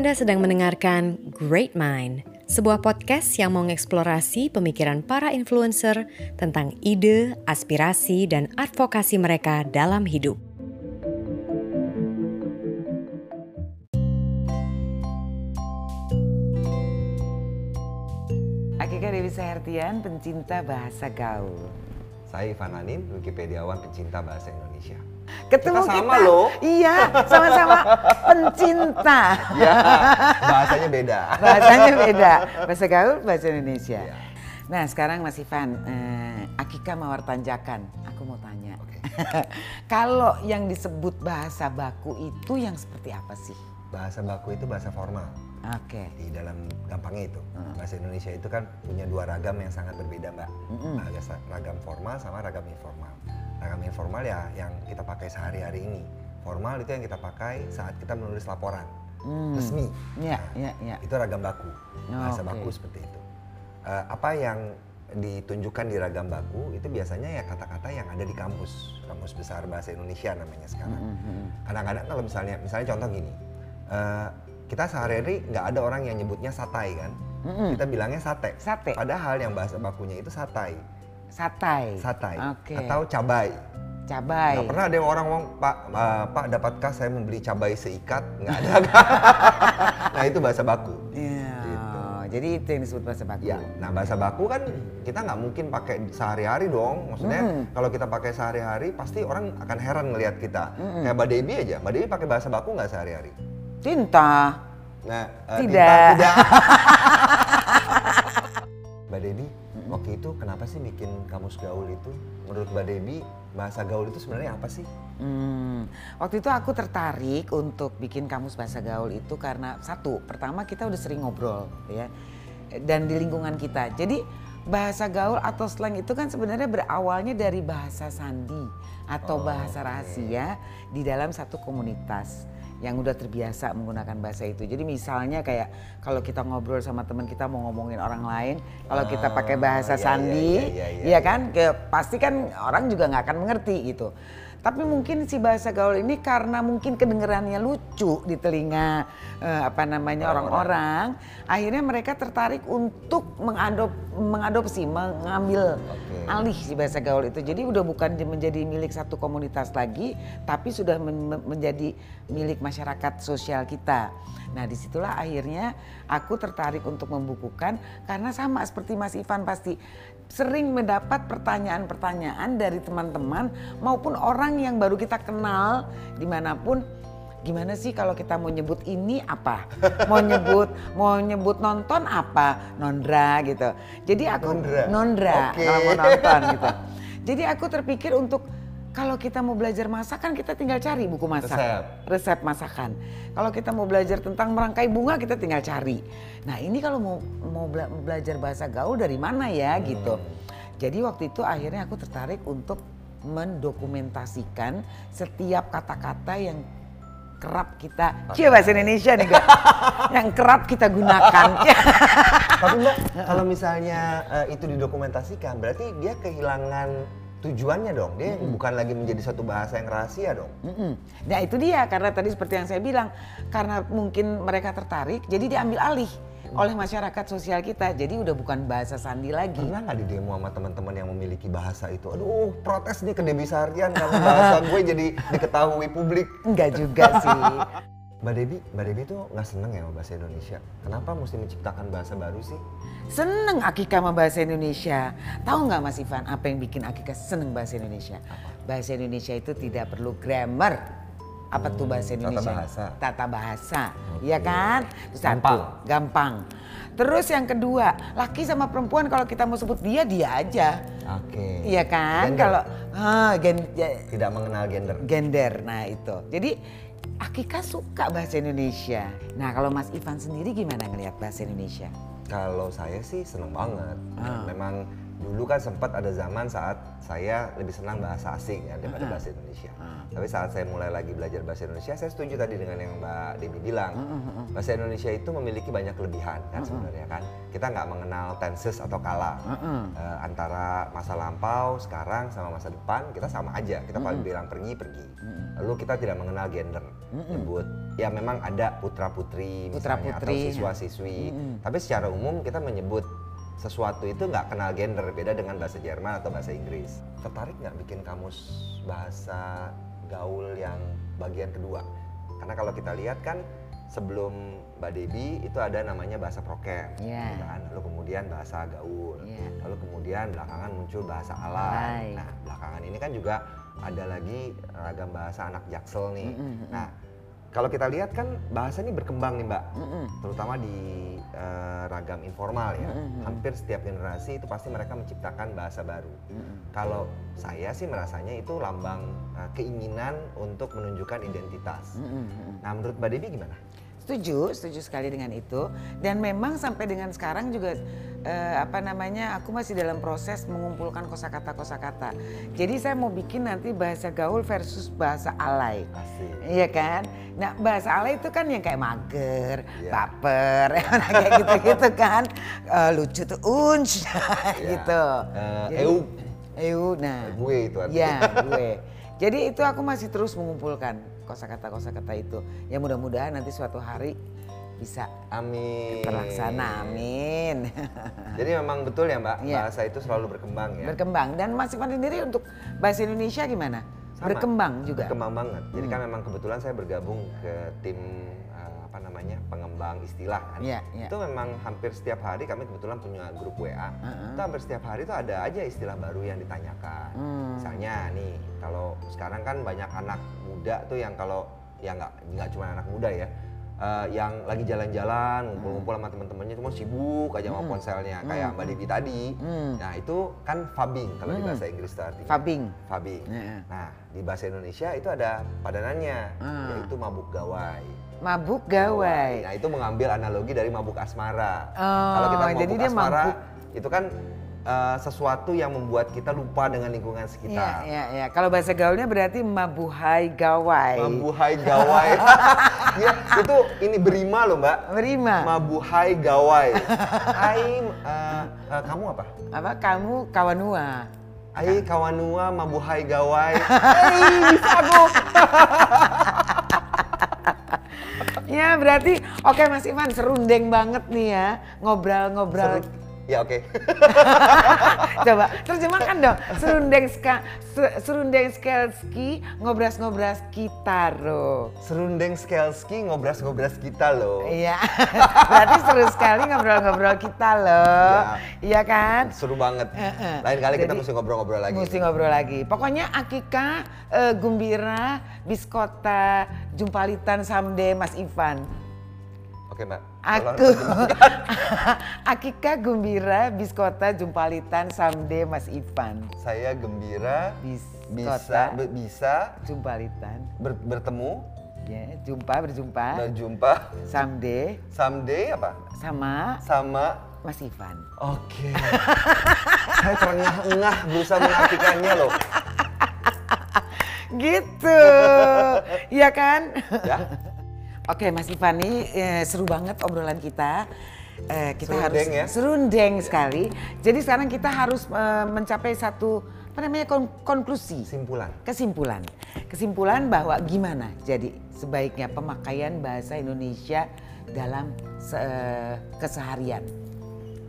Anda sedang mendengarkan Great Mind, sebuah podcast yang mengeksplorasi pemikiran para influencer tentang ide, aspirasi, dan advokasi mereka dalam hidup. Akika Dewi Sahertian, pencinta bahasa gaul. Saya Ivan Anin, Wikipediawan pencinta bahasa Indonesia. Ketemu Kita sama loh. Iya, sama-sama pencinta. Ya, bahasanya beda. Bahasanya beda. Bahasa gaul, bahasa Indonesia. Iya. Nah, sekarang Mas Ivan, eh, Akika Mawar Tanjakan, aku mau tanya. Oke. Kalau yang disebut bahasa baku itu yang seperti apa sih? Bahasa baku itu bahasa formal. Oke. Di dalam gampangnya itu. Hmm. Bahasa Indonesia itu kan punya dua ragam yang sangat berbeda, Mbak. Bahasa ragam formal sama ragam informal. Ragam informal ya yang kita pakai sehari-hari ini. Formal itu yang kita pakai saat kita menulis laporan Hmm. resmi. Iya, Nah, iya, iya. Itu ragam baku. Bahasa Oke. baku seperti itu. Eh, apa yang ditunjukkan di ragam baku itu biasanya ya kata-kata yang ada di kampus, kampus besar bahasa Indonesia namanya sekarang. Hmm, Kadang-kadang kalau misalnya, misalnya contoh gini, eh, kita sehari-hari nggak ada orang yang nyebutnya satai kan, kita bilangnya sate. Sate. Padahal yang bahasa bakunya itu satai, Satai. satai, Oke. atau cabai. cabai. Nggak pernah ada yang orang ngomong, Pak, eh, Pak, dapatkah saya membeli cabai seikat? Nggak ada. nah itu bahasa baku. Iya. Gitu. Jadi itu yang disebut bahasa baku. Ya, nah bahasa baku kan kita nggak mungkin pakai sehari-hari dong. Maksudnya kalau kita pakai sehari-hari pasti orang akan heran ngelihat kita. Kayak Mbak Debbie aja, Mbak Debbie pakai bahasa baku nggak sehari-hari? Tinta. Nah, eh, Tidak. Tinta tidak. Mbak Debbie, waktu itu kenapa sih bikin kamus gaul itu? Menurut Mbak Debbie, bahasa gaul itu sebenarnya apa sih? Hmm, waktu itu aku tertarik untuk bikin kamus bahasa gaul itu karena satu, pertama kita udah sering ngobrol ya, dan di lingkungan kita. Jadi bahasa gaul atau slang itu kan sebenarnya berawalnya dari bahasa sandi atau Oh, bahasa rahasia di dalam satu komunitas yang udah terbiasa menggunakan bahasa itu. Jadi misalnya kayak kalau kita ngobrol sama teman kita mau ngomongin orang lain, kalau kita pakai Ah, bahasa iya, iya, sandi, iya, iya, iya, ya kan, kayak pasti kan orang juga nggak akan mengerti gitu. Tapi mungkin si bahasa gaul ini karena mungkin kedengerannya lucu di telinga eh, apa namanya orang-orang, akhirnya mereka tertarik untuk mengadop mengadopsi, mengambil. Alih si bahasa gaul itu. Jadi udah bukan menjadi milik satu komunitas lagi, tapi sudah men- menjadi milik masyarakat sosial kita. Nah di situlah akhirnya aku tertarik untuk membukukan karena sama seperti Mas Ivan pasti sering mendapat pertanyaan-pertanyaan dari teman-teman maupun orang yang baru kita kenal di mana pun gimana sih kalau kita mau nyebut ini apa mau nyebut mau nyebut nonton apa nondra gitu jadi aku Nondra. nondra Oke. kalau mau nonton gitu jadi aku terpikir untuk kalau kita mau belajar masak kan kita tinggal cari buku masak Resep. resep masakan. Kalau kita mau belajar tentang merangkai bunga kita tinggal cari. Nah ini kalau mau mau bela- belajar bahasa gaul dari mana ya gitu. Jadi waktu itu akhirnya aku tertarik untuk mendokumentasikan setiap kata-kata yang kerap kita, cie bahasa Indonesia nih Gak? yang kerap kita gunakan. Tapi Mbak, kalau misalnya eh, itu didokumentasikan, berarti dia kehilangan tujuannya dong. Dia bukan lagi menjadi satu bahasa yang rahasia dong. Mm-mm. Nah itu dia karena tadi seperti yang saya bilang karena mungkin mereka tertarik jadi diambil alih oleh masyarakat sosial kita jadi udah bukan bahasa sandi lagi. Pernah nggak di demo sama teman-teman yang memiliki bahasa itu? Aduh, protes nih ke Debbie Sartian karena bahasa gue jadi diketahui publik. Enggak juga sih. Mbak Debbie, Mbak Debbie tuh nggak seneng ya sama bahasa Indonesia. Kenapa mesti menciptakan bahasa baru sih? Seneng Akika sama bahasa Indonesia. Tahu nggak Mas Ivan apa yang bikin Akika seneng bahasa Indonesia? Bahasa Indonesia itu tidak perlu grammar. Apa tuh bahasa tata Indonesia? bahasa. Tata bahasa. Iya kan? Terus satu, Gampang. gampang. Terus yang kedua, laki sama perempuan kalau kita mau sebut dia dia aja. Oke. Iya kan? Gender. Kalau ah, gen- ya, Tidak mengenal gender. gender. Nah, itu. Jadi Akika suka bahasa Indonesia. Nah, kalau Mas Ivan sendiri gimana ngelihat bahasa Indonesia? Kalau saya sih seneng banget. Ah. Memang dulu kan sempat ada zaman saat saya lebih senang bahasa asing ya daripada bahasa Indonesia. Tapi saat saya mulai lagi belajar bahasa Indonesia, saya setuju tadi dengan yang Mbak Debbie bilang. Bahasa Indonesia itu memiliki banyak kelebihan kan sebenarnya kan. Kita nggak mengenal tenses atau kala. Eh, antara masa lampau, sekarang sama masa depan kita sama aja. Kita paling bilang pergi pergi. Lalu kita tidak mengenal gender. Nyebut ya memang ada putra putri misalnya atau Putra-putri. siswa siswi. Tapi secara umum kita menyebut sesuatu itu nggak kenal gender beda dengan bahasa Jerman atau bahasa Inggris. Tertarik nggak bikin kamus bahasa gaul yang bagian kedua? Karena kalau kita lihat kan sebelum Mbak Debbie itu ada namanya bahasa prokem, Iya. gitu kan? lalu kemudian bahasa gaul, Iya. lalu kemudian belakangan muncul bahasa alay. Alay. Nah belakangan ini kan juga ada lagi ragam bahasa anak jaksel nih. Nah kalau kita lihat kan bahasa ini berkembang nih Mbak, terutama di eh, ragam informal ya. Hampir setiap generasi itu pasti mereka menciptakan bahasa baru. Kalau saya sih merasanya itu lambang eh, keinginan untuk menunjukkan identitas. Nah menurut Mbak Debbie gimana? Setuju, setuju sekali dengan itu. Dan memang sampai dengan sekarang juga eh, apa namanya, aku masih dalam proses mengumpulkan kosakata-kosakata. Jadi saya mau bikin nanti bahasa gaul versus bahasa alay. Asik. Iya kan? Nah bahasa alay itu kan yang kayak mager, Iya. baper, kayak gitu-gitu kan. Eh, lucu tuh unch, gitu. Eh, Jadi- eu. Eu, nah. Gue itu artinya. Iya, gue. Jadi itu aku masih terus mengumpulkan kosakata-kosakata itu. Ya mudah-mudahan nanti suatu hari bisa Amin. terlaksana. Amin. Jadi memang betul ya Mbak, Iya. bahasa itu selalu berkembang ya. Berkembang dan Mas Ivan sendiri untuk bahasa Indonesia gimana? Sama. Berkembang juga. Hmm. Berkembang banget. Jadi kan memang kebetulan saya bergabung ke tim namanya pengembang istilah kan. Iya, iya. Itu memang hampir setiap hari kami kebetulan punya grup WA. Itu hampir setiap hari itu ada aja istilah baru yang ditanyakan. Hmm. Misalnya nih, kalau sekarang kan banyak anak muda tuh yang kalau ya nggak nggak cuma anak muda ya. eh, yang lagi jalan-jalan ngumpul-ngumpul sama teman-temannya cuma sibuk aja sama ponselnya kayak Mbak Devi tadi. Nah, itu kan fabbing kalau di bahasa Inggris itu artinya. Fabbing. Fabbing. Iya. Nah, di bahasa Indonesia itu ada padanannya, Ah. yaitu mabuk gawai. Mabuk gawai. Nah, itu mengambil analogi dari mabuk asmara. Oh, Kalau kita mabuk jadi dia asmara, mabuk. itu kan eh, sesuatu yang membuat kita lupa dengan lingkungan Iya, sekitar. iya, iya. Kalau bahasa gaulnya berarti mabuhai gawai. Mabuhai gawai. ya, itu ini berima loh, Mbak. Berima. Mabuhai gawai. Hai, eh, eh, kamu apa? Apa kamu kawanua? Hai kawanua mabuhai gawai. Hei, bisa aku. Berarti oke Mas Ivan serundeng banget nih ya ngobrol-ngobrol. Ya oke. Coba terjemahkan dong. Serundeng ska, se- serundeng skelski ngobras-ngobras kita loh. Serundeng Skelski ngobras-ngobras kita loh. Iya. Berarti seru sekali ngobrol-ngobrol kita loh. Iya kan? Seru banget. Lain kali kita Jadi, mesti ngobrol-ngobrol lagi. Mesti ngobrol lagi. Pokoknya Akika, eh, Gumbira, Biskota, Jumpalitan, Samde, Mas Ivan. Oke mbak. Aku Akika Gumbira Biskota Jumpalitan Samde Mas Ivan? Saya gembira Biskota bisa be- bisa Jumpalitan. ber- bertemu. Ya jumpa berjumpa. Berjumpa. Samde someday apa? Sama sama. Mas Ivan. Oke. Saya terengah-engah berusaha mengartikannya loh. gitu. Iya kan? Ya. Oke Mas Ivan ini eh, seru banget obrolan kita. Eh, kita Serundeng harus ya? serundeng sekali. Jadi sekarang kita harus eh, mencapai satu apa namanya kon- konklusi. Kesimpulan. kesimpulan. Kesimpulan bahwa gimana jadi sebaiknya pemakaian bahasa Indonesia dalam se- keseharian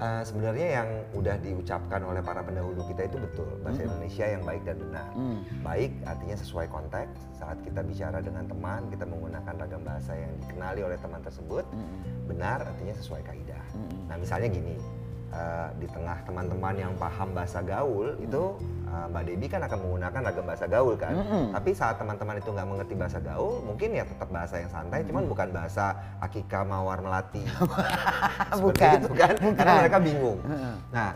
Eh, sebenarnya yang udah diucapkan oleh para pendahulu kita itu betul bahasa Indonesia yang baik dan benar. Baik artinya sesuai konteks saat kita bicara dengan teman kita menggunakan ragam bahasa yang dikenali oleh teman tersebut. Benar artinya sesuai kaidah. Nah misalnya gini eh, di tengah teman-teman yang paham bahasa gaul itu eh, Mbak Debbie kan akan menggunakan ragam bahasa gaul kan. Tapi saat teman-teman itu nggak mengerti bahasa gaul mungkin ya tetap bahasa yang santai, cuman bukan bahasa Akika Mawar Melati. Bukan, itu kan karena bukan. mereka bingung nah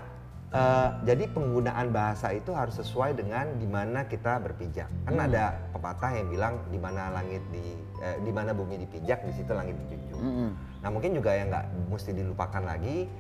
eh, jadi penggunaan bahasa itu harus sesuai dengan di mana kita berpijak kan Hmm. ada pepatah yang bilang di mana langit di eh, di mana bumi dipijak di situ langit dijunjung Hmm. nah mungkin juga yang nggak mesti dilupakan lagi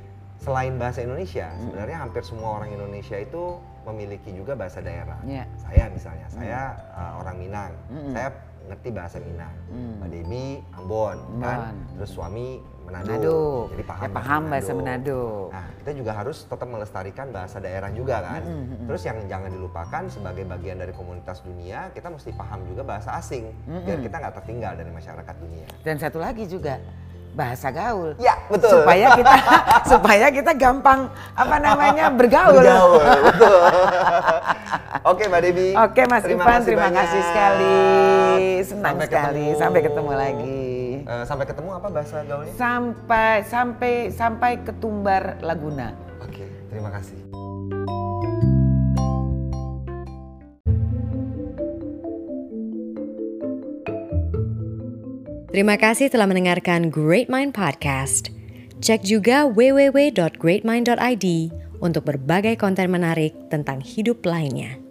selain bahasa Indonesia, sebenarnya hampir semua orang Indonesia itu memiliki juga bahasa daerah. Iya. Saya misalnya, saya uh, orang Minang, saya ngerti bahasa Minang. Mbak Debi Ambon, kan? Terus suami Manado, Manado. jadi paham, Ya, paham bahasa Manado. Nah, kita juga harus tetap melestarikan bahasa daerah juga kan. Terus yang jangan dilupakan sebagai bagian dari komunitas dunia, kita mesti paham juga bahasa asing, biar kita nggak tertinggal dari masyarakat dunia. Dan satu lagi juga bahasa gaul. Ya, betul. Supaya kita supaya kita gampang apa namanya bergaul. Bergaul, betul. Oke, Mbak Debi. Oke Mas Ivan, terima banyak. kasih sekali. Senang Sampai sekali. ketemu. Sampai ketemu lagi. Eh, sampai ketemu apa bahasa gaulnya? Sampai sampai sampai ketumbar Laguna. Oke, terima kasih. Terima kasih telah mendengarkan Great Mind Podcast. Cek juga www.greatmind.id untuk berbagai konten menarik tentang hidup lainnya.